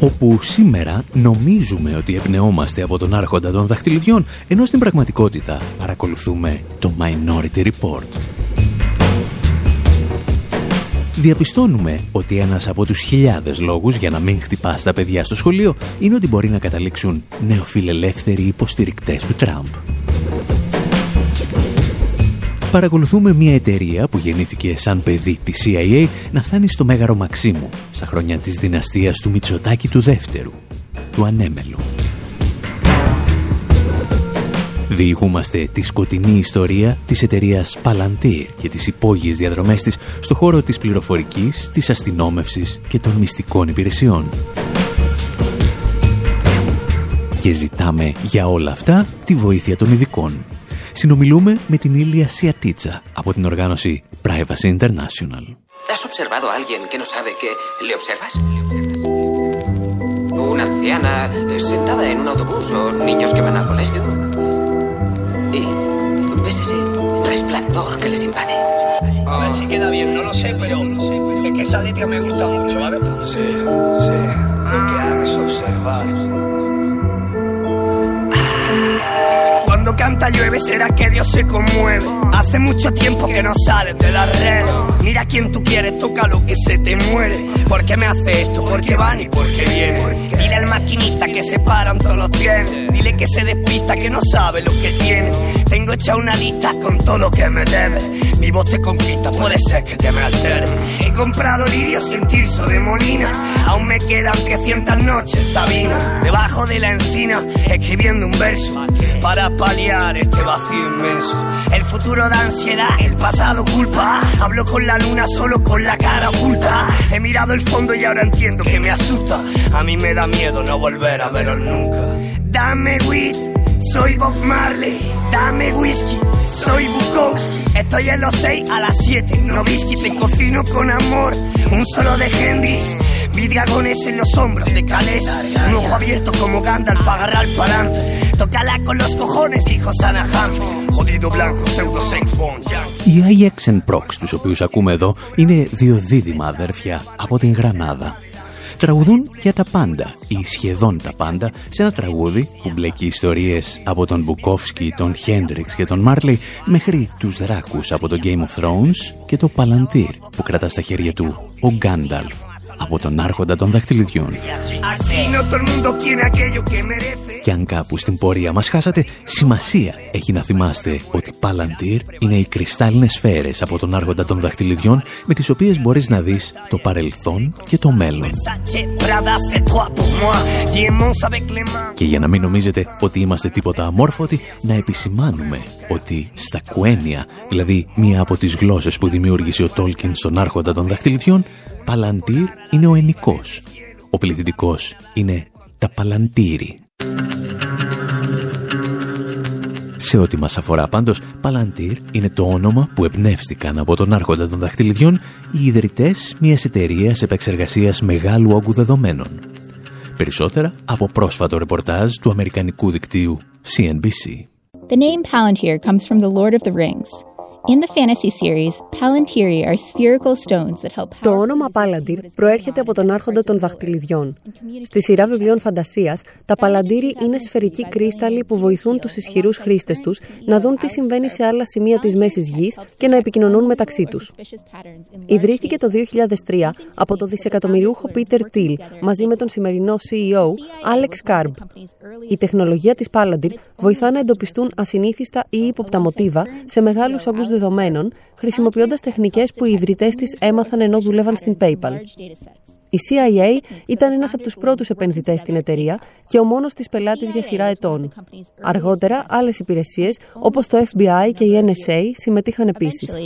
Όπου σήμερα νομίζουμε ότι εμπνεόμαστε από τον άρχοντα των δαχτυλιδιών, ενώ στην πραγματικότητα παρακολουθούμε το Minority Report. Διαπιστώνουμε ότι ένας από τους χιλιάδες λόγους για να μην χτυπάς τα παιδιά στο σχολείο είναι ότι μπορεί να καταλήξουν νεοφιλελεύθεροι υποστηρικτές του Τραμπ παρακολουθούμε μια εταιρεία που γεννήθηκε σαν παιδί της CIA να φτάνει στο Μέγαρο Μαξίμου στα χρόνια της δυναστείας του Μητσοτάκη του δεύτερου, του Ανέμελου. Διηγούμαστε τη σκοτεινή ιστορία της εταιρείας Palantir και τις υπόγειες διαδρομές της στο χώρο της πληροφορικής, της αστυνόμευσης και των μυστικών υπηρεσιών. Και ζητάμε για όλα αυτά τη βοήθεια των ειδικών συνομιλούμε με την Ήλια Σιατίτσα από την οργάνωση Privacy International. ¿Has observado a alguien que no sabe que le observas? Una anciana sentada en un autobús o niños que van al colegio. Y ves ese resplandor que les invade. A ver si queda bien, no lo sé, pero es que esa letra me gusta mucho, ¿vale? Sí, sí. Lo que hago observar Canta llueve será que Dios se conmueve. Hace mucho tiempo que no sales de la red. Mira quién tú quieres, toca lo que se te muere. ¿Por qué me hace esto? ¿Por qué van y por qué vienen? Dile al maquinista que se paran todos los trenes. Dile que se despista, que no sabe lo que tiene. Tengo hecha una lista con todo lo que me debe. Mi voz te conquista, puede ser que te me altere. He comprado lirio sin tirso de molina. Aún me quedan 300 noches, Sabina. Debajo de la encina, escribiendo un verso. Para este vacío inmenso. El futuro da ansiedad, el pasado culpa. Hablo con la luna solo con la cara oculta. He mirado el fondo y ahora entiendo que me asusta. A mí me da miedo no volver a veros nunca. Dame weed, soy Bob Marley. Dame whisky, soy Bukowski. Estoy en los 6 a las 7. No whisky, te cocino con amor. Un solo de Hendrix. Vi dragones en los hombros de Calés. Un ojo abierto como Gandalf, agarrar palante. Tócala con los cojones, hijo Sana Jodido blanco, pseudo sex Οι IXN Prox, τους οποίους ακούμε εδώ, είναι δύο δίδυμα αδέρφια από την Γρανάδα. Τραγουδούν για τα πάντα ή σχεδόν τα πάντα σε ένα τραγούδι που μπλέκει ιστορίες από τον Μπουκόφσκι, τον Χέντριξ και τον Μάρλι μέχρι τους δράκους από το Game of Thrones και το Παλαντήρ που κρατά στα χέρια του ο Γκάνταλφ από τον άρχοντα των δαχτυλιδιών. Και αν κάπου στην πορεία μας χάσατε, σημασία έχει να θυμάστε ότι Palantir είναι οι κρυστάλλινες σφαίρες από τον άρχοντα των δαχτυλιδιών με τις οποίες μπορείς να δεις το παρελθόν και το μέλλον. Και για να μην νομίζετε ότι είμαστε τίποτα αμόρφωτοι, να επισημάνουμε ότι στα κουένια, δηλαδή μία από τις γλώσσες που δημιούργησε ο Τόλκιν στον άρχοντα των δαχτυλιδιών, Παλαντήρ είναι ο ενικός. Ο πληθυντικός είναι τα παλαντήρι. Σε ό,τι μας αφορά πάντως, Παλαντήρ είναι το όνομα που εμπνεύστηκαν από τον άρχοντα των δαχτυλιδιών οι ιδρυτές μιας εταιρείας επεξεργασίας μεγάλου όγκου δεδομένων. Περισσότερα από πρόσφατο ρεπορτάζ του αμερικανικού δικτύου CNBC. The name Palantir comes from the Lord of the Rings, το όνομα Palantir προέρχεται από τον άρχοντα των δαχτυλιδιών. Στη σειρά βιβλίων φαντασίας, τα Παλαντήρι είναι σφαιρικοί κρίσταλοι που βοηθούν τους ισχυρούς χρήστες τους να δουν τι συμβαίνει σε άλλα σημεία της μέσης γης και να επικοινωνούν μεταξύ τους. Ιδρύθηκε το 2003 από το δισεκατομμυριούχο Peter Thiel μαζί με τον σημερινό CEO Alex Karb. Η τεχνολογία της Palantir βοηθά να εντοπιστούν ασυνήθιστα ή ύποπτα μοτίβα σε μεγάλους όγκους δεδομένων, χρησιμοποιώντας τεχνικές που οι ιδρυτές της έμαθαν ενώ δούλευαν στην PayPal. Η CIA ήταν ένας από τους πρώτους επενδυτές στην εταιρεία και ο μόνος της πελάτης για σειρά ετών. Αργότερα, άλλες υπηρεσίες όπως το FBI και η NSA συμμετείχαν επίσης.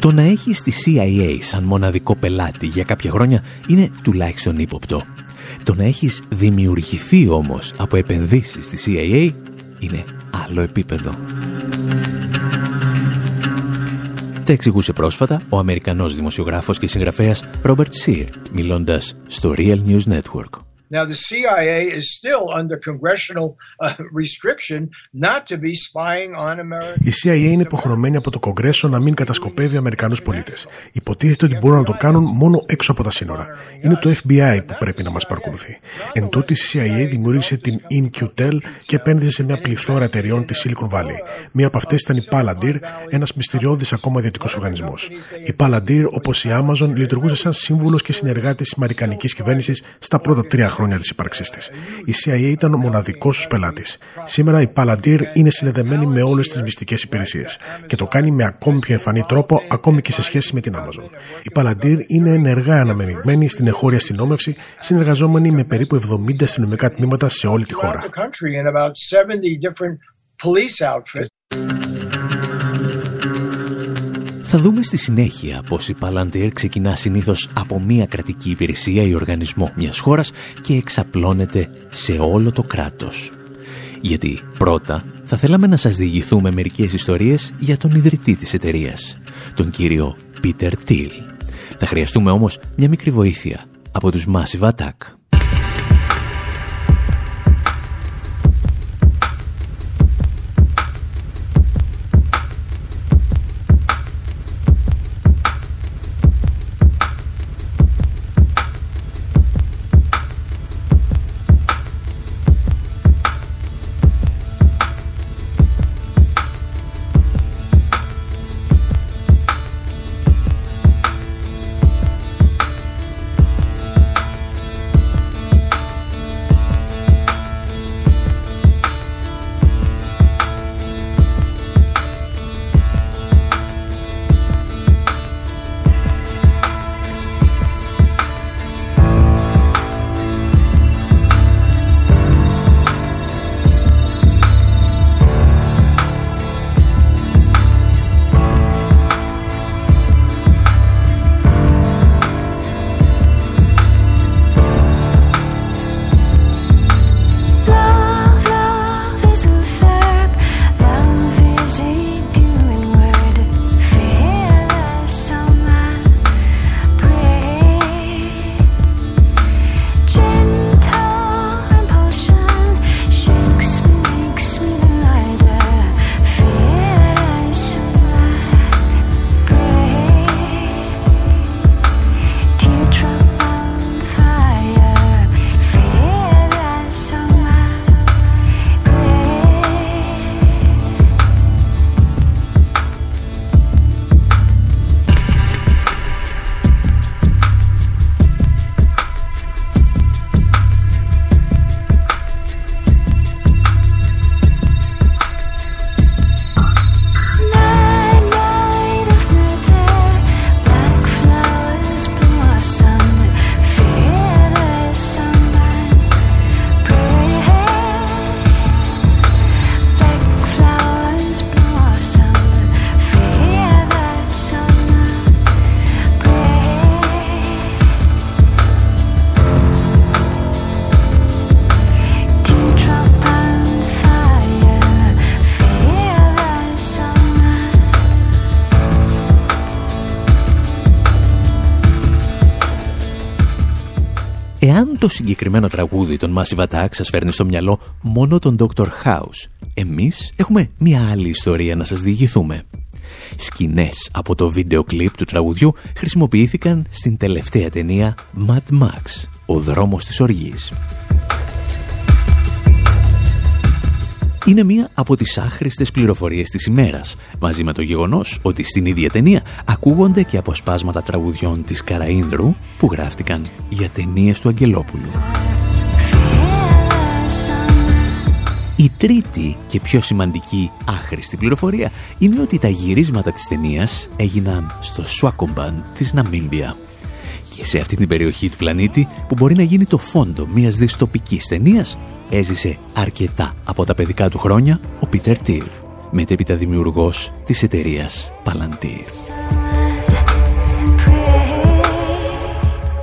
Το να έχεις τη CIA σαν μοναδικό πελάτη για κάποια χρόνια είναι τουλάχιστον ύποπτο. Το να έχεις δημιουργηθεί όμως από επενδύσεις στη CIA είναι άλλο επίπεδο. Τα εξηγούσε πρόσφατα ο Αμερικανός δημοσιογράφος και συγγραφέας Robert Sear, μιλώντας στο Real News Network. Now, the CIA is still under congressional uh, restriction not to be spying on American. Η CIA είναι υποχρεωμένη από το Κογκρέσο να μην κατασκοπεύει Αμερικανούς πολίτες. Υποτίθεται ότι μπορούν να το κάνουν μόνο έξω από τα σύνορα. Είναι το FBI που πρέπει να μας παρακολουθεί. Εν τούτη, η CIA δημιούργησε την InQtel και επένδυσε σε μια πληθώρα εταιριών της Silicon Valley. Μία από αυτές ήταν η Palantir, ένας μυστηριώδης ακόμα ιδιωτικός οργανισμός. Η Palantir, όπως η Amazon, λειτουργούσε σαν σύμβουλος και συνεργάτης της Αμερικανικής κυβέρνησης στα πρώτα τρία χρόνια της ύπαρξής της. Η CIA ήταν ο μοναδικός τους πελάτης. Σήμερα η Palantir είναι συνδεδεμένη με όλες τις μυστικές υπηρεσίες και το κάνει με ακόμη πιο εμφανή τρόπο, ακόμη και σε σχέση με την Amazon. Η Palantir είναι ενεργά αναμεμειγμένη στην εχώρια αστυνόμευση, συνεργαζόμενη με περίπου 70 αστυνομικά τμήματα σε όλη τη χώρα. Θα δούμε στη συνέχεια πως η Palantir ξεκινά συνήθως από μία κρατική υπηρεσία ή οργανισμό μιας χώρας και εξαπλώνεται σε όλο το κράτος. Γιατί πρώτα θα θέλαμε να σας διηγηθούμε μερικές ιστορίες για τον ιδρυτή της εταιρείας, τον κύριο Πίτερ Τιλ. Θα χρειαστούμε όμως μια μικρή βοήθεια από τους Massive Attack. Το συγκεκριμένο τραγούδι των Massive Attack σας φέρνει στο μυαλό μόνο τον Dr. House. Εμείς έχουμε μια άλλη ιστορία να σας διηγηθούμε. Σκηνές από το βίντεο κλιπ του τραγουδιού χρησιμοποιήθηκαν στην τελευταία ταινία Mad Max, ο δρόμος της οργής. Είναι μία από τις άχρηστες πληροφορίες της ημέρας, μαζί με το γεγονός ότι στην ίδια ταινία ακούγονται και αποσπάσματα τραγουδιών της Καραΐνδρου που γράφτηκαν για ταινίες του Αγγελόπουλου. Η τρίτη και πιο σημαντική άχρηστη πληροφορία είναι ότι τα γυρίσματα της ταινίας έγιναν στο Σουάκομπαν της Ναμίμπια. Και σε αυτή την περιοχή του πλανήτη που μπορεί να γίνει το φόντο μιας δυστοπικής ταινίας έζησε αρκετά από τα παιδικά του χρόνια ο Πίτερ Τιλ, μετέπειτα δημιουργός της εταιρείας Palantir.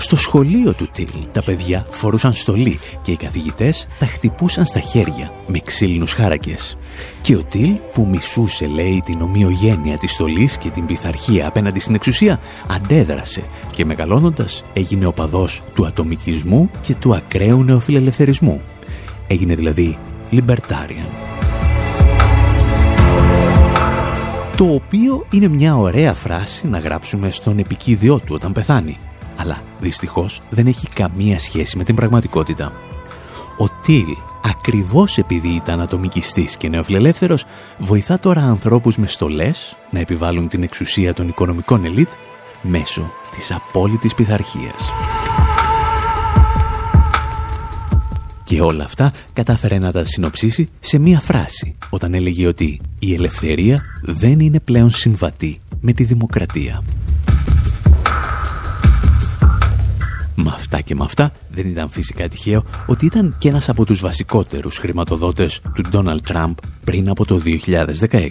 Στο σχολείο του Τιλ τα παιδιά φορούσαν στολή και οι καθηγητές τα χτυπούσαν στα χέρια με ξύλινους χάρακες. Και ο Τιλ που μισούσε λέει την ομοιογένεια της στολής και την πειθαρχία απέναντι στην εξουσία αντέδρασε και μεγαλώνοντας έγινε οπαδός του ατομικισμού και του ακραίου νεοφιλελευθερισμού. Έγινε δηλαδή libertarian. Το οποίο είναι μια ωραία φράση να γράψουμε στον επικίδιό του όταν πεθάνει. Αλλά δυστυχώς δεν έχει καμία σχέση με την πραγματικότητα. Ο Τιλ, ακριβώς επειδή ήταν ατομικιστής και νεοφιλελεύθερος, βοηθά τώρα ανθρώπους με στολές να επιβάλλουν την εξουσία των οικονομικών ελίτ μέσω της απόλυτης πειθαρχίας. Και όλα αυτά κατάφερε να τα συνοψίσει σε μία φράση όταν έλεγε ότι η ελευθερία δεν είναι πλέον συμβατή με τη δημοκρατία. Με αυτά και με αυτά δεν ήταν φυσικά τυχαίο ότι ήταν και ένας από τους βασικότερους χρηματοδότες του Ντόναλτ Τραμπ πριν από το 2016.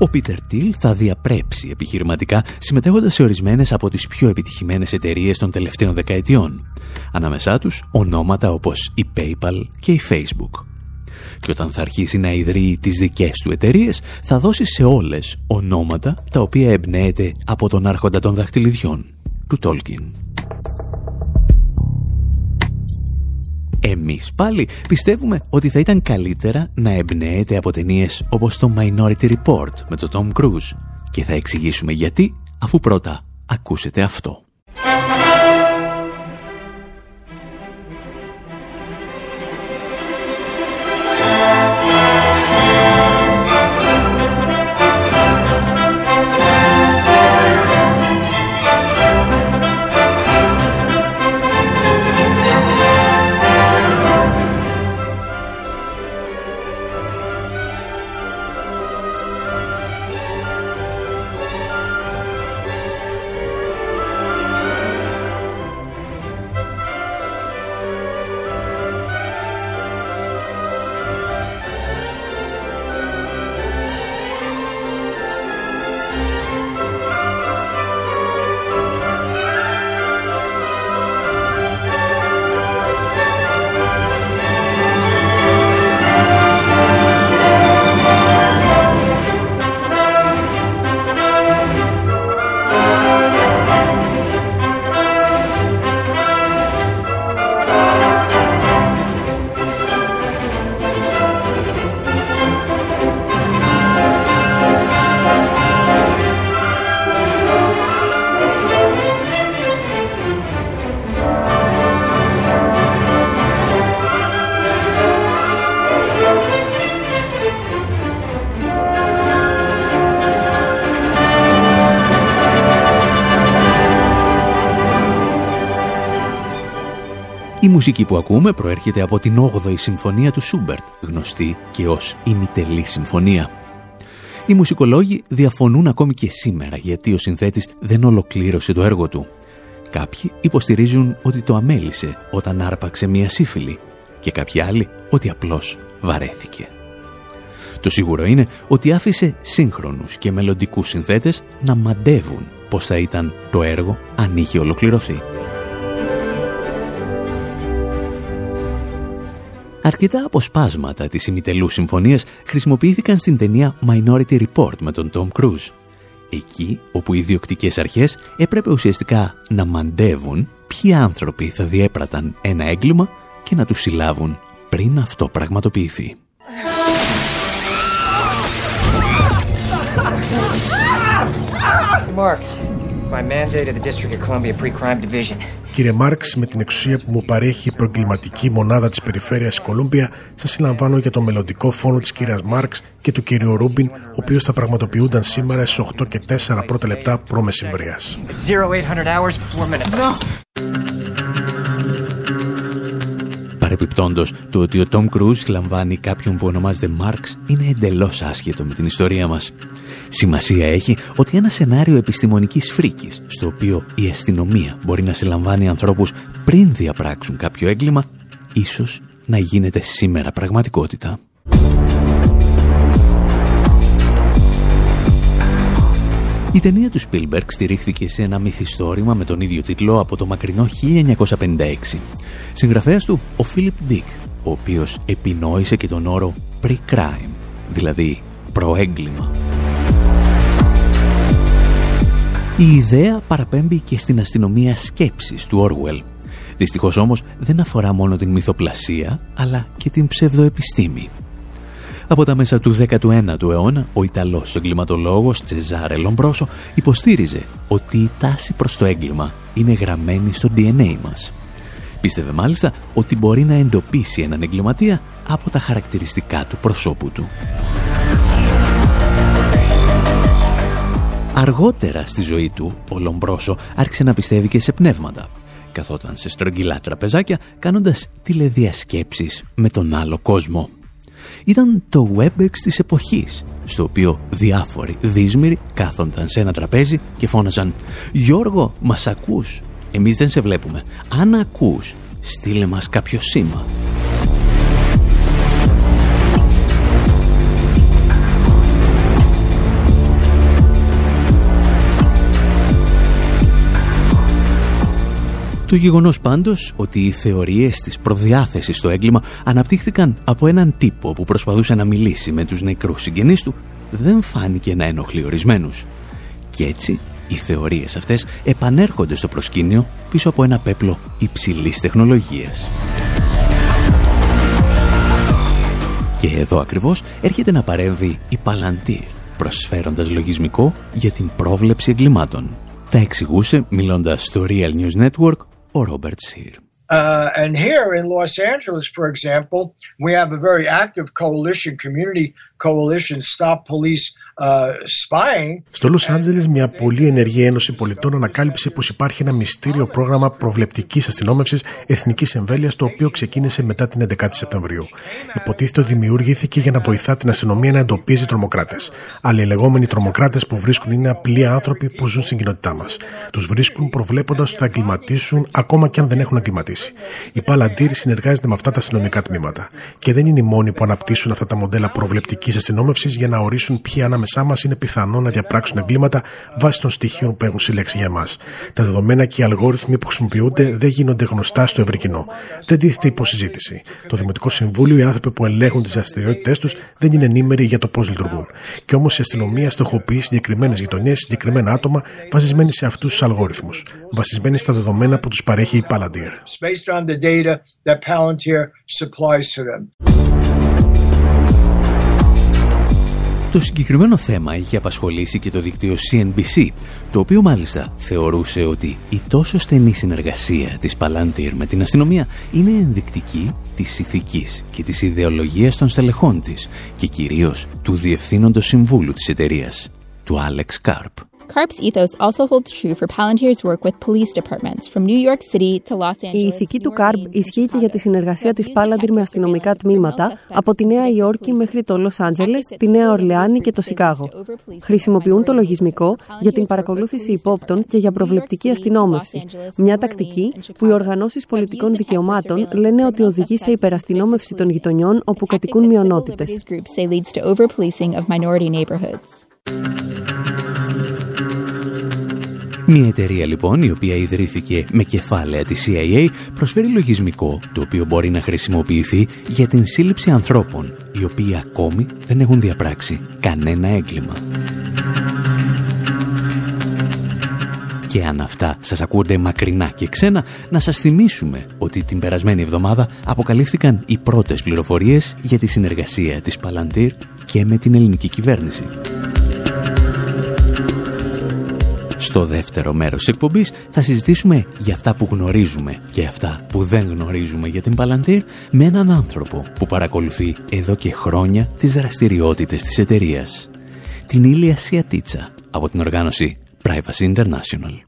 Ο Πίτερ Τιλ θα διαπρέψει επιχειρηματικά συμμετέχοντας σε ορισμένες από τις πιο επιτυχημένες εταιρείες των τελευταίων δεκαετιών. Ανάμεσά τους ονόματα όπως η PayPal και η Facebook. Και όταν θα αρχίσει να ιδρύει τις δικές του εταιρείες, θα δώσει σε όλες ονόματα τα οποία εμπνέεται από τον άρχοντα των δαχτυλιδιών, του Τόλκιν. Εμείς πάλι πιστεύουμε ότι θα ήταν καλύτερα να εμπνέεται από ταινίες όπως το Minority Report με τον Tom Cruise και θα εξηγήσουμε γιατί αφού πρώτα ακούσετε αυτό. Μουσική που ακούμε προέρχεται από την 8η Συμφωνία του Σούμπερτ, γνωστή και ως ημιτελή Συμφωνία. Οι μουσικολόγοι διαφωνούν ακόμη και σήμερα γιατί ο συνθέτης δεν ολοκλήρωσε το έργο του. Κάποιοι υποστηρίζουν ότι το αμέλησε όταν άρπαξε μία σύφυλλη και κάποιοι άλλοι ότι απλώς βαρέθηκε. Το σίγουρο είναι ότι άφησε σύγχρονους και μελλοντικούς συνθέτες να μαντεύουν πώς θα ήταν το έργο αν είχε ολοκληρωθεί. Αρκετά αποσπάσματα της ημιτελούς συμφωνίας χρησιμοποιήθηκαν στην ταινία Minority Report με τον Tom Cruise. Εκεί όπου οι διοκτικές αρχές έπρεπε ουσιαστικά να μαντεύουν ποιοι άνθρωποι θα διέπραταν ένα έγκλημα και να τους συλλάβουν πριν αυτό πραγματοποιηθεί. my mandate of the District of Columbia Pre-Crime Division Κύριε Μάρξ, με την εξουσία που μου παρέχει η προεγκληματική μονάδα της περιφέρειας Κολούμπια, σας συλλαμβάνω για το μελλοντικό φόνο της κυρίας Μάρξ και του κυρίου Ρούμπιν, ο οποίος θα πραγματοποιούνταν σήμερα στις 8 και 4 πρώτα λεπτά προ-μεσημβρίας. Παρεπιπτόντως, το ότι ο Τόμ Κρούζ λαμβάνει κάποιον που ονομάζεται Μάρξ είναι εντελώς άσχετο με την ιστορία μας. Σημασία έχει ότι ένα σενάριο επιστημονικής φρίκης, στο οποίο η αστυνομία μπορεί να συλλαμβάνει ανθρώπους πριν διαπράξουν κάποιο έγκλημα, ίσως να γίνεται σήμερα πραγματικότητα. Η ταινία του Spielberg στηρίχθηκε σε ένα μυθιστόρημα με τον ίδιο τίτλο από το μακρινό 1956. Συγγραφέας του ο Philip Dick, ο οποίος επινόησε και τον όρο pre-crime, δηλαδή προέγκλημα. Η ιδέα παραπέμπει και στην αστυνομία σκέψης του Orwell. Δυστυχώς όμως δεν αφορά μόνο την μυθοπλασία, αλλά και την ψευδοεπιστήμη. Από τα μέσα του 19ου αιώνα, ο Ιταλός εγκληματολόγος Τσεζάρε Λομπρόσο υποστήριζε ότι η τάση προς το έγκλημα είναι γραμμένη στο DNA μας. Πίστευε μάλιστα ότι μπορεί να εντοπίσει έναν εγκληματία από τα χαρακτηριστικά του προσώπου του. Αργότερα στη ζωή του, ο Λομπρόσο άρχισε να πιστεύει και σε πνεύματα. Καθόταν σε στρογγυλά τραπεζάκια κάνοντας τηλεδιασκέψεις με τον άλλο κόσμο. Ήταν το WebEx της εποχής, στο οποίο διάφοροι δύσμυροι κάθονταν σε ένα τραπέζι και φώναζαν «Γιώργο, μας ακούς; Εμείς δεν σε βλέπουμε. Αν ακούς, στείλε μας κάποιο σήμα». Το γεγονός πάντως ότι οι θεωρίες της προδιάθεσης στο έγκλημα αναπτύχθηκαν από έναν τύπο που προσπαθούσε να μιλήσει με τους νεκρούς συγγενείς του δεν φάνηκε να ενοχλεί ορισμένους. Και έτσι οι θεωρίες αυτές επανέρχονται στο προσκήνιο πίσω από ένα πέπλο υψηλής τεχνολογίας. Και εδώ ακριβώς έρχεται να παρέμβει η Palantir, προσφέροντας λογισμικό για την πρόβλεψη εγκλημάτων. Τα εξηγούσε μιλώντας στο Real News Network or Robert Uh, and here in Los Angeles, for example, we have a very active coalition, community coalition, Stop Police Στο Λος Άντζελες, μια πολύ ενεργή ένωση πολιτών ανακάλυψε πως υπάρχει ένα μυστήριο πρόγραμμα προβλεπτικής αστυνόμευσης εθνικής εμβέλειας το οποίο ξεκίνησε μετά την 11η Σεπτεμβρίου. Υποτίθεται ότι δημιουργήθηκε για να βοηθά την αστυνομία να εντοπίζει τρομοκράτες. Αλλά οι λεγόμενοι τρομοκράτες που βρίσκουν είναι απλοί άνθρωποι που ζουν στην κοινότητά μας. Τους βρίσκουν προβλέποντας ότι θα εγκληματίσουν ακόμα και αν δεν έχουν εγκληματίσει. Η Παλαντήρη συνεργάζεται με αυτά τα αστυνομικά τμήματα. Και δεν είναι οι μόνοι που αναπτύσσουν αυτά τα μοντέλα προβλεπτικής αστυνόμευσης για να ορίσουν ποιοι ανάμεσα ανάμεσά μας είναι πιθανό να διαπράξουν εγκλήματα βάσει των στοιχείων που έχουν συλλέξει για εμάς. Τα δεδομένα και οι αλγόριθμοι που χρησιμοποιούνται δεν γίνονται γνωστά στο ευρύ κοινό. Δεν τίθεται υποσυζήτηση. Το Δημοτικό Συμβούλιο, οι άνθρωποι που ελέγχουν τις δραστηριότητές τους, δεν είναι ενήμεροι για το πώς λειτουργούν. Και όμως η αστυνομία στοχοποιεί συγκεκριμένες γειτονιές, συγκεκριμένα άτομα, βασισμένοι σε αυτούς τους αλγόριθμους. Βασισμένοι στα δεδομένα που τους παρέχει η Palantir. Το συγκεκριμένο θέμα είχε απασχολήσει και το δίκτυο CNBC, το οποίο μάλιστα θεωρούσε ότι η τόσο στενή συνεργασία της Palantir με την αστυνομία είναι ενδεικτική της ηθικής και της ιδεολογίας των στελεχών της και κυρίως του Διευθύνοντος Συμβούλου της εταιρείας, του Alex Karp. CARP's ethos also holds true for Palantir's work with police departments from New York City to Los Angeles. Η ηθική του CARP ισχύει και για τη συνεργασία της Palantir με αστυνομικά τμήματα από τη Νέα Υόρκη μέχρι το Λος Άντζελες, τη Νέα Ορλεάνη και το Σικάγο. Χρησιμοποιούν το λογισμικό για την παρακολούθηση υπόπτων και για προβλεπτική αστυνόμευση. Μια τακτική που οι οργανώσεις πολιτικών δικαιωμάτων λένε ότι οδηγεί σε υπεραστυνόμευση των γειτονιών όπου κατοικούν μειονότητες. Μια εταιρεία λοιπόν η οποία ιδρύθηκε με κεφάλαια της CIA προσφέρει λογισμικό το οποίο μπορεί να χρησιμοποιηθεί για την σύλληψη ανθρώπων οι οποίοι ακόμη δεν έχουν διαπράξει κανένα έγκλημα. Και αν αυτά σας ακούγονται μακρινά και ξένα, να σας θυμίσουμε ότι την περασμένη εβδομάδα αποκαλύφθηκαν οι πρώτες πληροφορίες για τη συνεργασία της Palantir και με την ελληνική κυβέρνηση. Στο δεύτερο μέρος της εκπομπής θα συζητήσουμε για αυτά που γνωρίζουμε και αυτά που δεν γνωρίζουμε για την Palantir με έναν άνθρωπο που παρακολουθεί εδώ και χρόνια τις δραστηριότητες της εταιρείας. Την Ήλια Σιατίτσα από την οργάνωση Privacy International.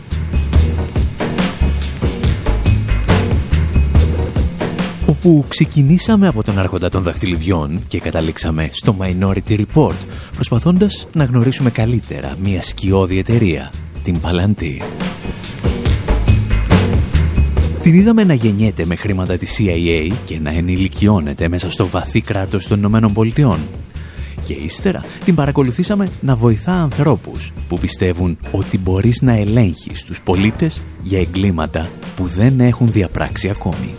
Όπου ξεκινήσαμε από τον άρχοντα των δαχτυλιδιών και καταλήξαμε στο Minority Report, προσπαθώντας να γνωρίσουμε καλύτερα μια σκιώδη εταιρεία, την Palantir. Την είδαμε να γεννιέται με χρήματα της CIA και να ενηλικιώνεται μέσα στο βαθύ κράτος των Ηνωμένων Πολιτειών. Και ύστερα την παρακολουθήσαμε να βοηθά ανθρώπους που πιστεύουν ότι μπορείς να ελέγχεις τους πολίτες για εγκλήματα που δεν έχουν διαπράξει ακόμη.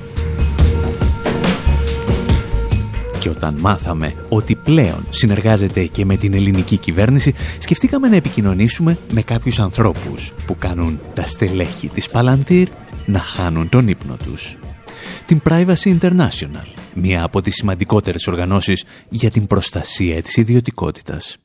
Και όταν μάθαμε ότι πλέον συνεργάζεται και με την ελληνική κυβέρνηση, σκεφτήκαμε να επικοινωνήσουμε με κάποιους ανθρώπους που κάνουν τα στελέχη της Palantir να χάνουν τον ύπνο τους. Την Privacy International, μία από τις σημαντικότερες οργανώσεις για την προστασία της ιδιωτικότητας.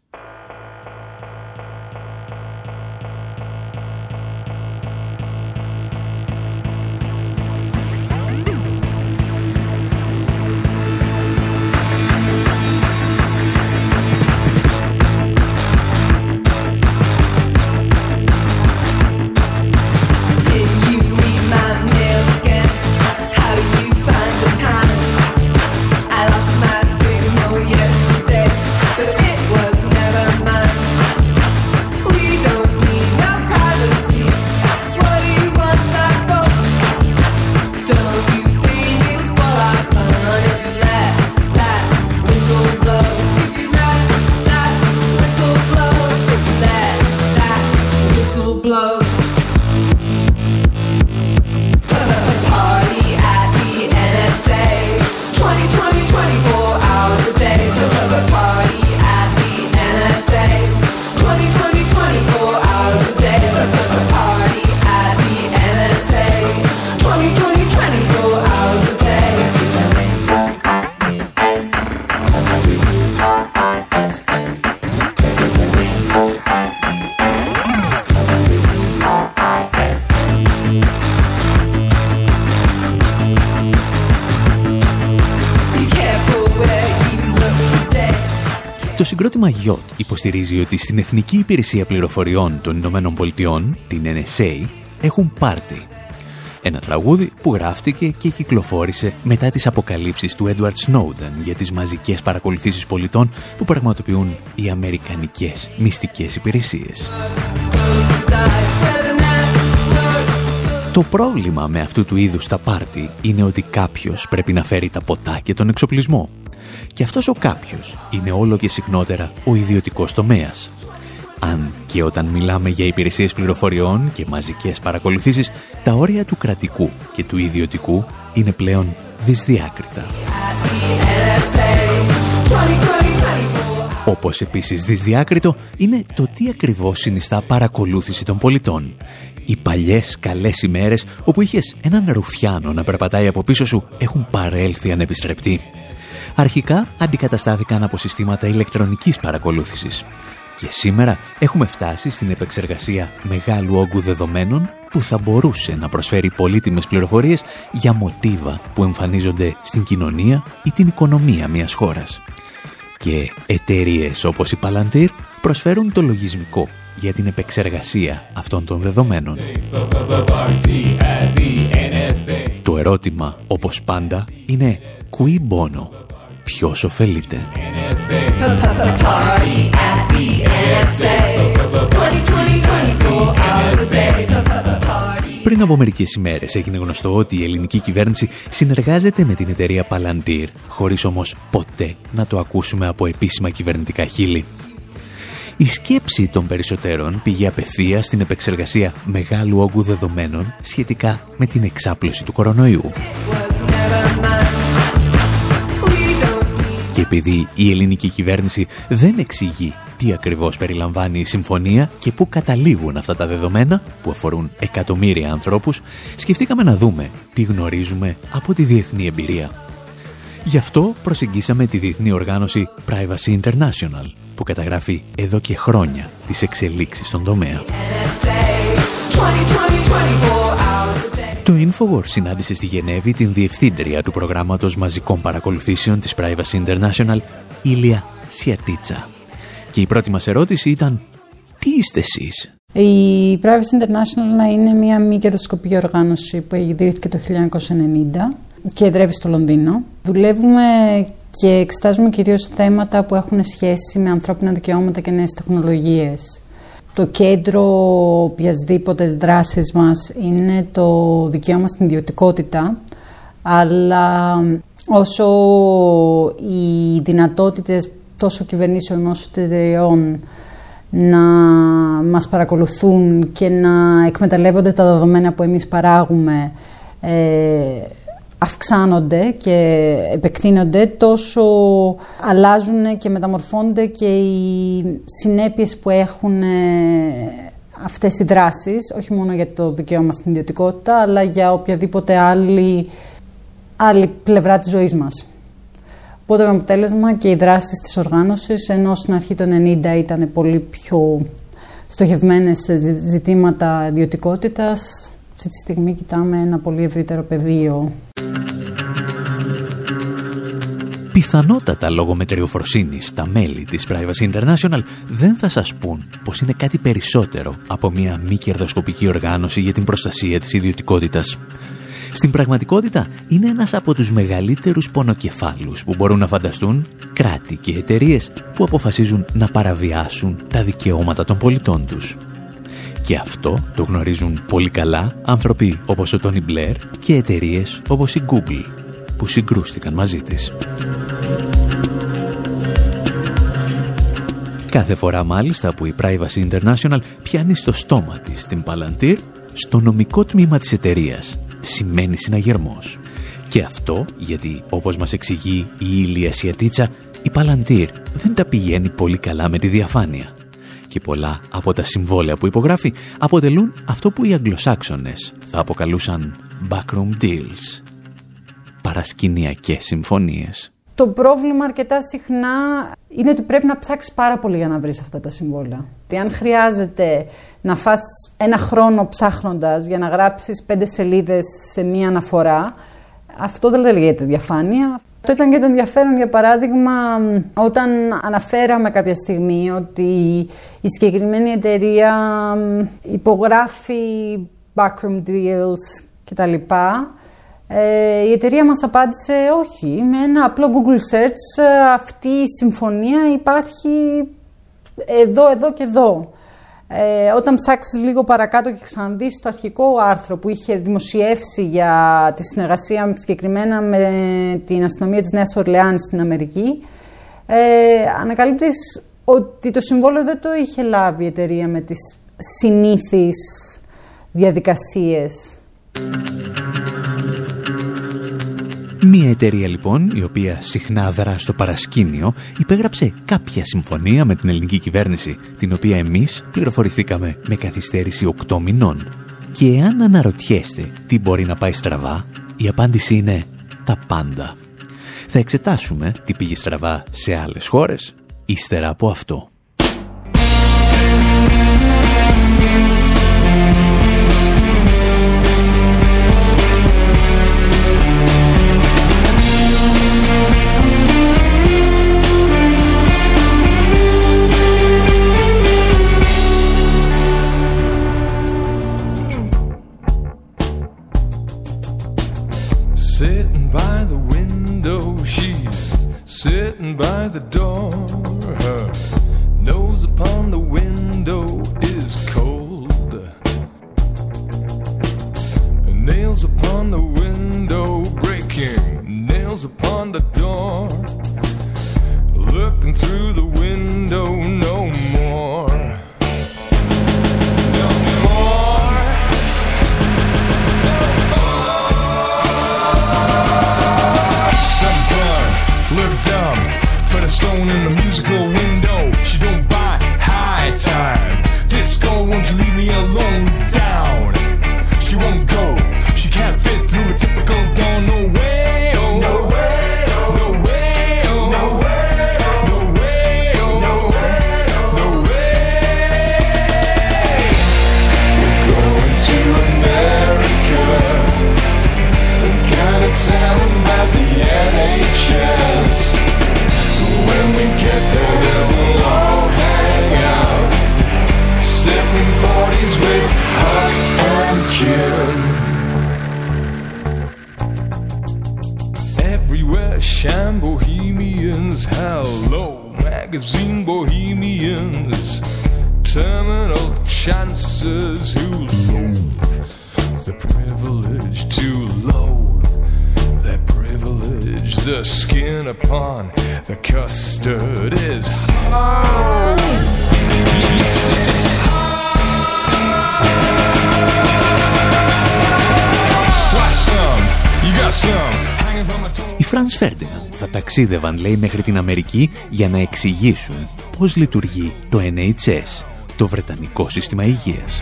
Συγκρότημα Yacht υποστηρίζει ότι στην Εθνική Υπηρεσία Πληροφοριών των Ηνωμένων Πολιτειών, την NSA, έχουν πάρτι. Ένα τραγούδι που γράφτηκε και κυκλοφόρησε μετά τις αποκαλύψεις του Edward Snowden για τις μαζικές παρακολουθήσεις πολιτών που πραγματοποιούν οι Αμερικανικές μυστικές υπηρεσίες. Το πρόβλημα με αυτού του είδους τα πάρτι είναι ότι κάποιος πρέπει να φέρει τα ποτά και τον εξοπλισμό. Και αυτός ο κάποιος είναι όλο και συχνότερα ο ιδιωτικός τομέας. Αν και όταν μιλάμε για υπηρεσίες πληροφοριών και μαζικές παρακολουθήσεις, τα όρια του κρατικού και του ιδιωτικού είναι πλέον δυσδιάκριτα. Όπως επίσης δυσδιάκριτο είναι το τι ακριβώς συνιστά παρακολούθηση των πολιτών. Οι παλιές καλές ημέρες όπου είχες έναν ρουφιάνο να περπατάει από πίσω σου έχουν παρέλθει ανεπιστρεπτοί αρχικά αντικαταστάθηκαν από συστήματα ηλεκτρονικής παρακολούθησης. Και σήμερα έχουμε φτάσει στην επεξεργασία μεγάλου όγκου δεδομένων που θα μπορούσε να προσφέρει πολύτιμες πληροφορίες για μοτίβα που εμφανίζονται στην κοινωνία ή την οικονομία μιας χώρας. Και εταιρείες όπως η Palantir προσφέρουν το λογισμικό για την επεξεργασία αυτών των δεδομένων. Το ερώτημα, όπως πάντα, είναι «Qui bono» ποιος ωφελείται. Πριν από μερικές ημέρες έγινε γνωστό ότι η ελληνική κυβέρνηση συνεργάζεται με την εταιρεία Palantir, χωρίς όμως ποτέ να το ακούσουμε από επίσημα κυβερνητικά χείλη. Η σκέψη των περισσότερων πήγε απευθεία στην επεξεργασία μεγάλου όγκου δεδομένων σχετικά με την εξάπλωση του κορονοϊού. Και επειδή η ελληνική κυβέρνηση δεν εξηγεί τι ακριβώς περιλαμβάνει η συμφωνία και πού καταλήγουν αυτά τα δεδομένα που αφορούν εκατομμύρια ανθρώπους, σκεφτήκαμε να δούμε τι γνωρίζουμε από τη διεθνή εμπειρία. Γι' αυτό προσεγγίσαμε τη διεθνή οργάνωση Privacy International, που καταγράφει εδώ και χρόνια τις εξελίξεις στον τομέα. Το Infowars συνάντησε στη Γενέβη την διευθύντρια του προγράμματος μαζικών παρακολουθήσεων της Privacy International, Ήλια Σιατίτσα. Και η πρώτη μας ερώτηση ήταν «Τι είστε εσείς» Η Privacy International είναι μια μη κερδοσκοπική οργάνωση που ιδρύθηκε το 1990 και εδρεύει στο Λονδίνο. Δουλεύουμε και εξετάζουμε κυρίως θέματα που έχουν σχέση με ανθρώπινα δικαιώματα και νέες τεχνολογίες. Το κέντρο οποιασδήποτε δράσης μας είναι το δικαίωμα στην ιδιωτικότητα, αλλά όσο οι δυνατότητες τόσο κυβερνήσεων όσο εταιρεών να μας παρακολουθούν και να εκμεταλλεύονται τα δεδομένα που εμείς παράγουμε ε, αυξάνονται και επεκτείνονται τόσο αλλάζουν και μεταμορφώνται και οι συνέπειες που έχουν ε, αυτές οι δράσεις όχι μόνο για το δικαίωμα στην ιδιωτικότητα αλλά για οποιαδήποτε άλλη, άλλη πλευρά της ζωής μας. Οπότε με αποτέλεσμα και οι δράσεις της οργάνωσης ενώ στην αρχή των 90 ήταν πολύ πιο στοχευμένες σε ζητήματα ιδιωτικότητας αυτή τη στιγμή κοιτάμε ένα πολύ ευρύτερο πεδίο. Πιθανότατα λόγω μετριοφροσύνης τα μέλη της Privacy International δεν θα σας πούν πως είναι κάτι περισσότερο από μια μη κερδοσκοπική οργάνωση για την προστασία της ιδιωτικότητας. Στην πραγματικότητα είναι ένας από τους μεγαλύτερους πονοκεφάλους που μπορούν να φανταστούν κράτη και εταιρείες που αποφασίζουν να παραβιάσουν τα δικαιώματα των πολιτών τους. Και αυτό το γνωρίζουν πολύ καλά άνθρωποι όπως ο Τόνι Μπλερ και εταιρείες όπως η Google που συγκρούστηκαν μαζί της. Κάθε φορά μάλιστα που η Privacy International πιάνει στο στόμα της την Palantir, στο νομικό τμήμα της εταιρείας σημαίνει συναγερμός. Και αυτό γιατί, όπως μας εξηγεί η Ήλια Σιατίτσα, η Palantir δεν τα πηγαίνει πολύ καλά με τη διαφάνεια και πολλά από τα συμβόλαια που υπογράφει αποτελούν αυτό που οι Αγγλοσάξονες θα αποκαλούσαν backroom deals, παρασκηνιακές συμφωνίες. Το πρόβλημα αρκετά συχνά είναι ότι πρέπει να ψάξεις πάρα πολύ για να βρεις αυτά τα συμβόλαια. Και αν χρειάζεται να φας ένα χρόνο ψάχνοντας για να γράψεις πέντε σελίδες σε μία αναφορά, αυτό δεν λέγεται διαφάνεια. Αυτό ήταν και το ενδιαφέρον, για παράδειγμα, όταν αναφέραμε κάποια στιγμή ότι η συγκεκριμένη εταιρεία υπογράφει backroom deals κτλ. Ε, η εταιρεία μας απάντησε όχι, με ένα απλό Google Search αυτή η συμφωνία υπάρχει εδώ, εδώ και εδώ. Ε, όταν ψάξεις λίγο παρακάτω και ξαναδείς το αρχικό άρθρο που είχε δημοσιεύσει για τη συνεργασία συγκεκριμένα με την αστυνομία της Νέας Ορλεάνης στην Αμερική, ε, ανακαλύπτεις ότι το συμβόλαιο δεν το είχε λάβει η εταιρεία με τις συνήθεις διαδικασίες. Μία εταιρεία λοιπόν, η οποία συχνά δρά στο παρασκήνιο, υπέγραψε κάποια συμφωνία με την ελληνική κυβέρνηση, την οποία εμείς πληροφορηθήκαμε με καθυστέρηση 8 μηνών. Και εάν αναρωτιέστε τι μπορεί να πάει στραβά, η απάντηση είναι τα πάντα. Θα εξετάσουμε τι πήγε στραβά σε άλλες χώρες, ύστερα από αυτό. By the door. Her Terminal chances who loathe the privilege to loathe their privilege. The skin upon the custard is hard. Yes, it's, it's Οι Φρανς Φέρντιναντ θα ταξίδευαν, λέει, μέχρι την Αμερική για να εξηγήσουν πώς λειτουργεί το NHS, το Βρετανικό Σύστημα Υγείας.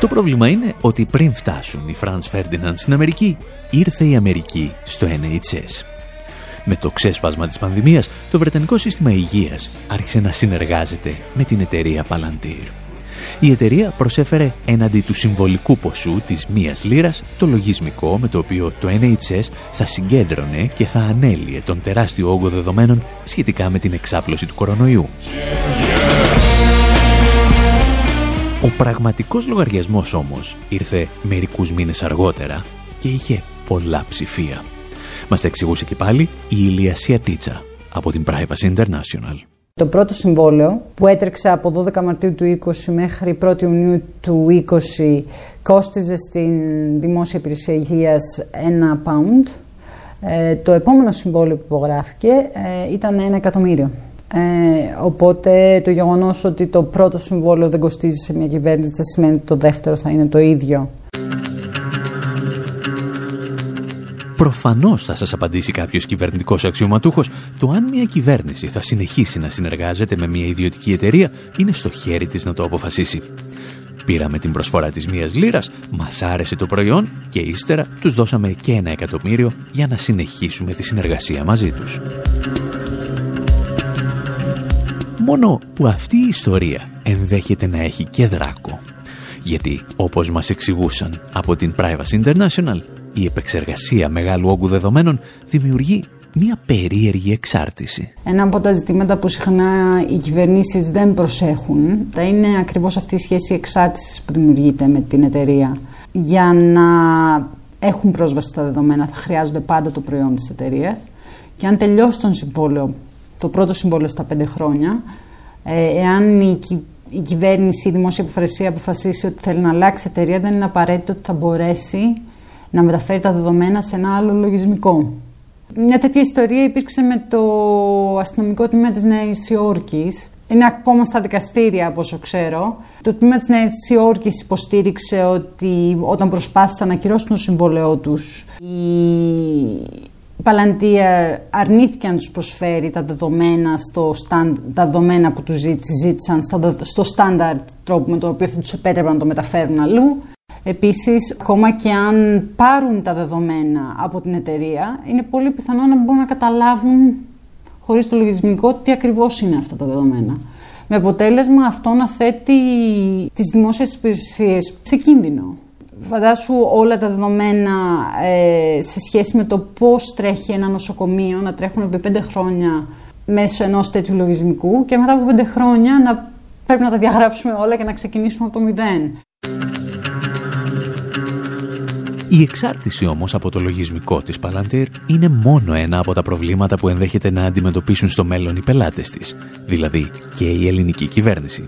Το πρόβλημα είναι ότι πριν φτάσουν οι Franz Ferdinand στην Αμερική, ήρθε η Αμερική στο NHS. Με το ξέσπασμα της πανδημίας, το Βρετανικό Σύστημα Υγείας άρχισε να συνεργάζεται με την εταιρεία Palantir. Η εταιρεία προσέφερε έναντι του συμβολικού ποσού της μίας λίρας το λογισμικό με το οποίο το NHS θα συγκέντρωνε και θα ανέλυε τον τεράστιο όγκο δεδομένων σχετικά με την εξάπλωση του κορονοϊού. Ο πραγματικός λογαριασμός όμως ήρθε μερικούς μήνες αργότερα και είχε πολλά ψηφία. Μας τα εξηγούσε και πάλι η Ηλία Σιατίτσα από την Privacy International. Το πρώτο συμβόλαιο που έτρεξε από 12 Μαρτίου του 20 μέχρι 1 Ιουνίου του 20 κόστιζε στην Δημόσια Υπηρεσία Υγείας ένα pound. Ε, το επόμενο συμβόλαιο που υπογράφηκε ε, ήταν ένα εκατομμύριο. Ε, οπότε το γεγονός ότι το πρώτο συμβόλαιο δεν κοστίζει σε μια κυβέρνηση δεν σημαίνει ότι το δεύτερο θα είναι το ίδιο. Προφανώς θα σας απαντήσει κάποιος κυβερνητικός αξιωματούχος το αν μια κυβέρνηση θα συνεχίσει να συνεργάζεται με μια ιδιωτική εταιρεία είναι στο χέρι της να το αποφασίσει. Πήραμε την προσφορά της μίας λίρας, μας άρεσε το προϊόν και ύστερα τους δώσαμε και ένα εκατομμύριο για να συνεχίσουμε τη συνεργασία μαζί τους. Μόνο που αυτή η ιστορία ενδέχεται να έχει και δράκο. Γιατί, όπως μας εξηγούσαν από την Privacy International, η επεξεργασία μεγάλου όγκου δεδομένων δημιουργεί μια περίεργη εξάρτηση. Ένα από τα ζητήματα που συχνά οι κυβερνήσεις δεν προσέχουν θα είναι ακριβώς αυτή η σχέση εξάρτησης που δημιουργείται με την εταιρεία. Για να έχουν πρόσβαση στα δεδομένα θα χρειάζονται πάντα το προϊόν της εταιρείας. και αν τελειώσει τον συμβόλαιο, το πρώτο συμβόλαιο στα πέντε χρόνια, ε, εάν η, η κυβέρνηση, η δημόσια υποφρεσία αποφασίσει ότι θέλει να αλλάξει εταιρεία, δεν είναι απαραίτητο ότι θα μπορέσει να μεταφέρει τα δεδομένα σε ένα άλλο λογισμικό. Μια τέτοια ιστορία υπήρξε με το αστυνομικό τμήμα της Νέας Υόρκης. Είναι ακόμα στα δικαστήρια, από όσο ξέρω. Το τμήμα της Νέας Υόρκης υποστήριξε ότι όταν προσπάθησαν να ακυρώσουν το συμβόλαιό τους, η Παλαντία αρνήθηκε να τους προσφέρει τα δεδομένα, στο stand, τα δεδομένα που τους ζήτησαν στο στάνταρτ τρόπο με τον οποίο θα τους επέτρεπαν να το μεταφέρουν αλλού. Επίσης, ακόμα και αν πάρουν τα δεδομένα από την εταιρεία, είναι πολύ πιθανό να μπορούν να καταλάβουν χωρίς το λογισμικό τι ακριβώς είναι αυτά τα δεδομένα. Με αποτέλεσμα αυτό να θέτει τις δημόσιες υπηρεσίες σε κίνδυνο. Φαντάσου όλα τα δεδομένα ε, σε σχέση με το πώς τρέχει ένα νοσοκομείο να τρέχουν επί πέντε χρόνια μέσω ενός τέτοιου λογισμικού και μετά από πέντε χρόνια να πρέπει να τα διαγράψουμε όλα και να ξεκινήσουμε από το μηδέν. Η εξάρτηση όμως από το λογισμικό της Palantir είναι μόνο ένα από τα προβλήματα που ενδέχεται να αντιμετωπίσουν στο μέλλον οι πελάτες της, δηλαδή και η ελληνική κυβέρνηση.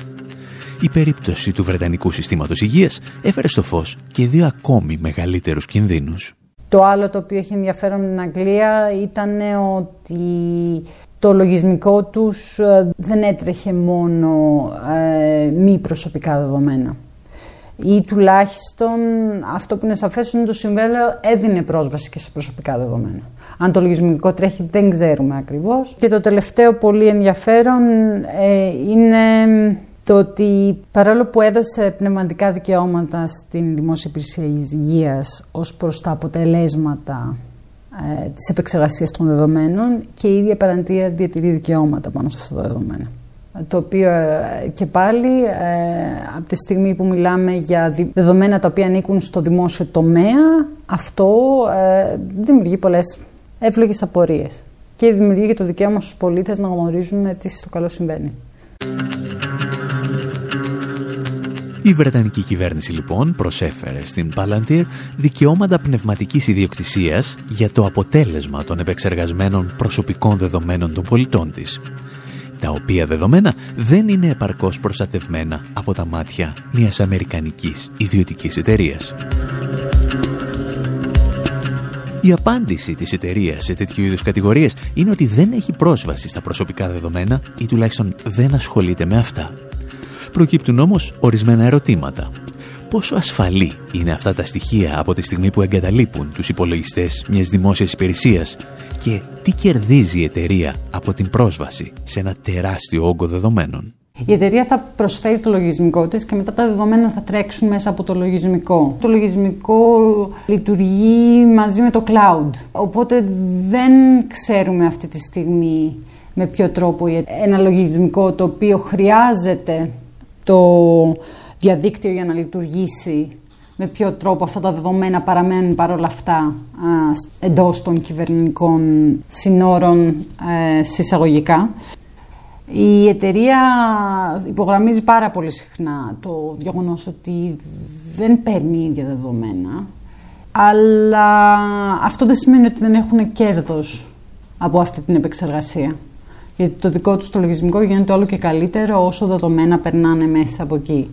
Η περίπτωση του Βρετανικού Συστήματος Υγείας έφερε στο φως και δύο ακόμη μεγαλύτερους κινδύνους. Το άλλο το οποίο έχει ενδιαφέρον την Αγγλία ήταν ότι το λογισμικό τους ε, δεν έτρεχε μόνο ε, μη προσωπικά δεδομένα ή τουλάχιστον αυτό που είναι σαφές είναι το συμβέλαιο έδινε πρόσβαση και σε προσωπικά δεδομένα. Αν το λογισμικό τρέχει δεν ξέρουμε ακριβώς. Και το τελευταίο πολύ ενδιαφέρον ε, είναι το ότι παρόλο που έδωσε πνευματικά δικαιώματα στην Δημόσια Υπηρεσία Υγείας ως προς τα αποτελέσματα ε, της επεξεργασίας των δεδομένων και η ίδια παραντία διατηρεί δικαιώματα πάνω σε αυτά τα δεδομένα το οποίο ε, και πάλι ε, από τη στιγμή που μιλάμε για δεδομένα τα οποία ανήκουν στο δημόσιο τομέα, αυτό ε, δημιουργεί πολλές εύλογες απορίες και δημιουργεί και το δικαίωμα στους πολίτες να γνωρίζουν τι στο καλό συμβαίνει. Η Βρετανική κυβέρνηση λοιπόν προσέφερε στην Palantir δικαιώματα πνευματικής ιδιοκτησίας για το αποτέλεσμα των επεξεργασμένων προσωπικών δεδομένων των πολιτών της τα οποία δεδομένα δεν είναι επαρκώς προστατευμένα από τα μάτια μιας αμερικανικής ιδιωτικής εταιρείας. Η απάντηση της εταιρείας σε τέτοιου είδους κατηγορίες είναι ότι δεν έχει πρόσβαση στα προσωπικά δεδομένα ή τουλάχιστον δεν ασχολείται με αυτά. Προκύπτουν όμως ορισμένα ερωτήματα. Πόσο ασφαλή είναι αυτά τα στοιχεία από τη στιγμή που εγκαταλείπουν τους υπολογιστές μιας δημόσιας υπηρεσίας και τι κερδίζει η εταιρεία από την πρόσβαση σε ένα τεράστιο όγκο δεδομένων. Η εταιρεία θα προσφέρει το λογισμικό της και μετά τα δεδομένα θα τρέξουν μέσα από το λογισμικό. Το λογισμικό λειτουργεί μαζί με το cloud. Οπότε δεν ξέρουμε αυτή τη στιγμή με ποιο τρόπο ένα λογισμικό το οποίο χρειάζεται το διαδίκτυο για να λειτουργήσει με ποιο τρόπο αυτά τα δεδομένα παραμένουν παρόλα αυτά εντός των κυβερνητικών συνόρων ε, συσσαγωγικά. Η εταιρεία υπογραμμίζει πάρα πολύ συχνά το γεγονός ότι δεν παίρνει ίδια δεδομένα, αλλά αυτό δεν σημαίνει ότι δεν έχουν κέρδος από αυτή την επεξεργασία. Γιατί το δικό τους το λογισμικό γίνεται όλο και καλύτερο όσο δεδομένα περνάνε μέσα από εκεί.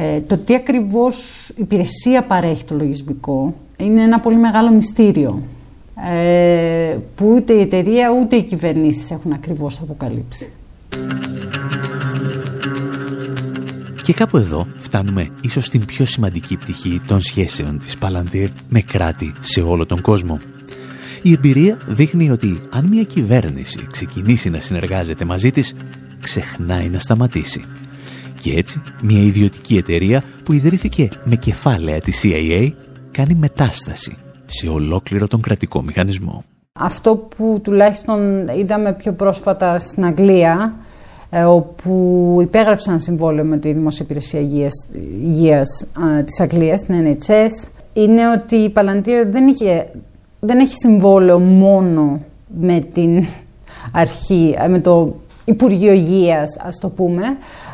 Ε, το τι ακριβώς υπηρεσία παρέχει το λογισμικό είναι ένα πολύ μεγάλο μυστήριο ε, που ούτε η εταιρεία ούτε οι κυβερνήσεις έχουν ακριβώς αποκαλύψει. Και κάπου εδώ φτάνουμε ίσως στην πιο σημαντική πτυχή των σχέσεων της Palantir με κράτη σε όλο τον κόσμο. Η εμπειρία δείχνει ότι αν μια κυβέρνηση ξεκινήσει να συνεργάζεται μαζί της, ξεχνάει να σταματήσει. Και έτσι, μια ιδιωτική εταιρεία που ιδρύθηκε με κεφάλαια της CIA κάνει μετάσταση σε ολόκληρο τον κρατικό μηχανισμό. Αυτό που τουλάχιστον είδαμε πιο πρόσφατα στην Αγγλία, ε, όπου υπέγραψαν συμβόλαιο με τη Δημόσια Υπηρεσία Υγείας, Υγείας της Αγγλίας, την NHS, είναι ότι η Palantir δεν, είχε, δεν έχει συμβόλαιο μόνο με την αρχή, ε, με το Υπουργείο Υγείας, ας το πούμε,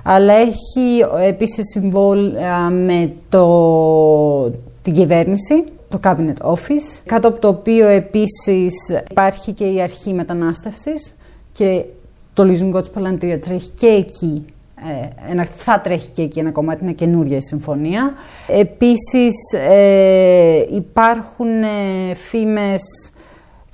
αλλά έχει επίσης συμβόλαια με το, την κυβέρνηση, το Cabinet Office, κάτω από το οποίο επίσης υπάρχει και η αρχή μετανάστευσης και το λογισμικό της Παλαντήρια τρέχει και εκεί ε, ένα, θα τρέχει και εκεί ένα κομμάτι, είναι καινούρια η συμφωνία. Επίσης ε, υπάρχουν ε, φήμες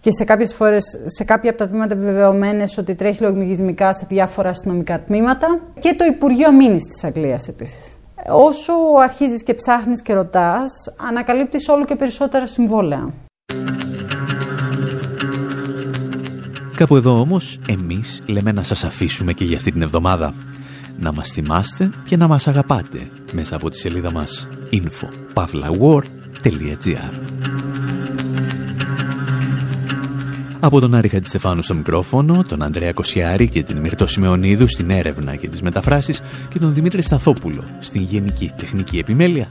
και σε κάποιες φορές, σε κάποια από τα τμήματα επιβεβαιωμένες ότι τρέχει λογισμικά σε διάφορα αστυνομικά τμήματα και το Υπουργείο Αμήνης της Αγγλίας επίσης. Όσο αρχίζεις και ψάχνεις και ρωτάς, ανακαλύπτεις όλο και περισσότερα συμβόλαια. Κάπου εδώ όμως, εμείς λέμε να σας αφήσουμε και για αυτή την εβδομάδα. Να μας θυμάστε και να μας αγαπάτε μέσα από τη σελίδα μας info.pavlawar.gr Από τον Άρη Χατζηστεφάνου στο μικρόφωνο, τον Ανδρέα Κοσιάρη και την Μυρτώ Σιμεωνίδου στην έρευνα και τις μεταφράσεις και τον Δημήτρη Σταθόπουλο στην Γενική Τεχνική Επιμέλεια.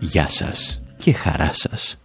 Γεια σας και χαρά σας.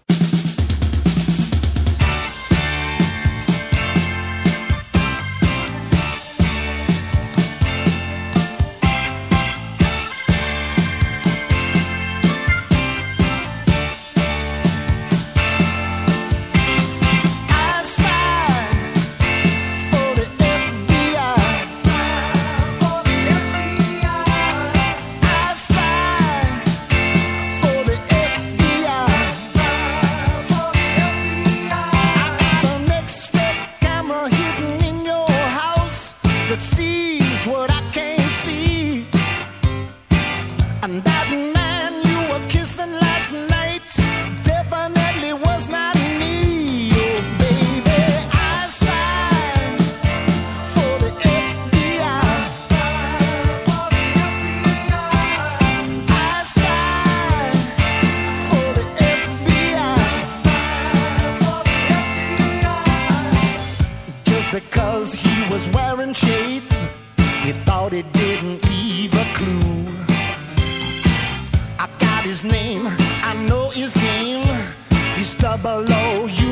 I know his game. He's double O.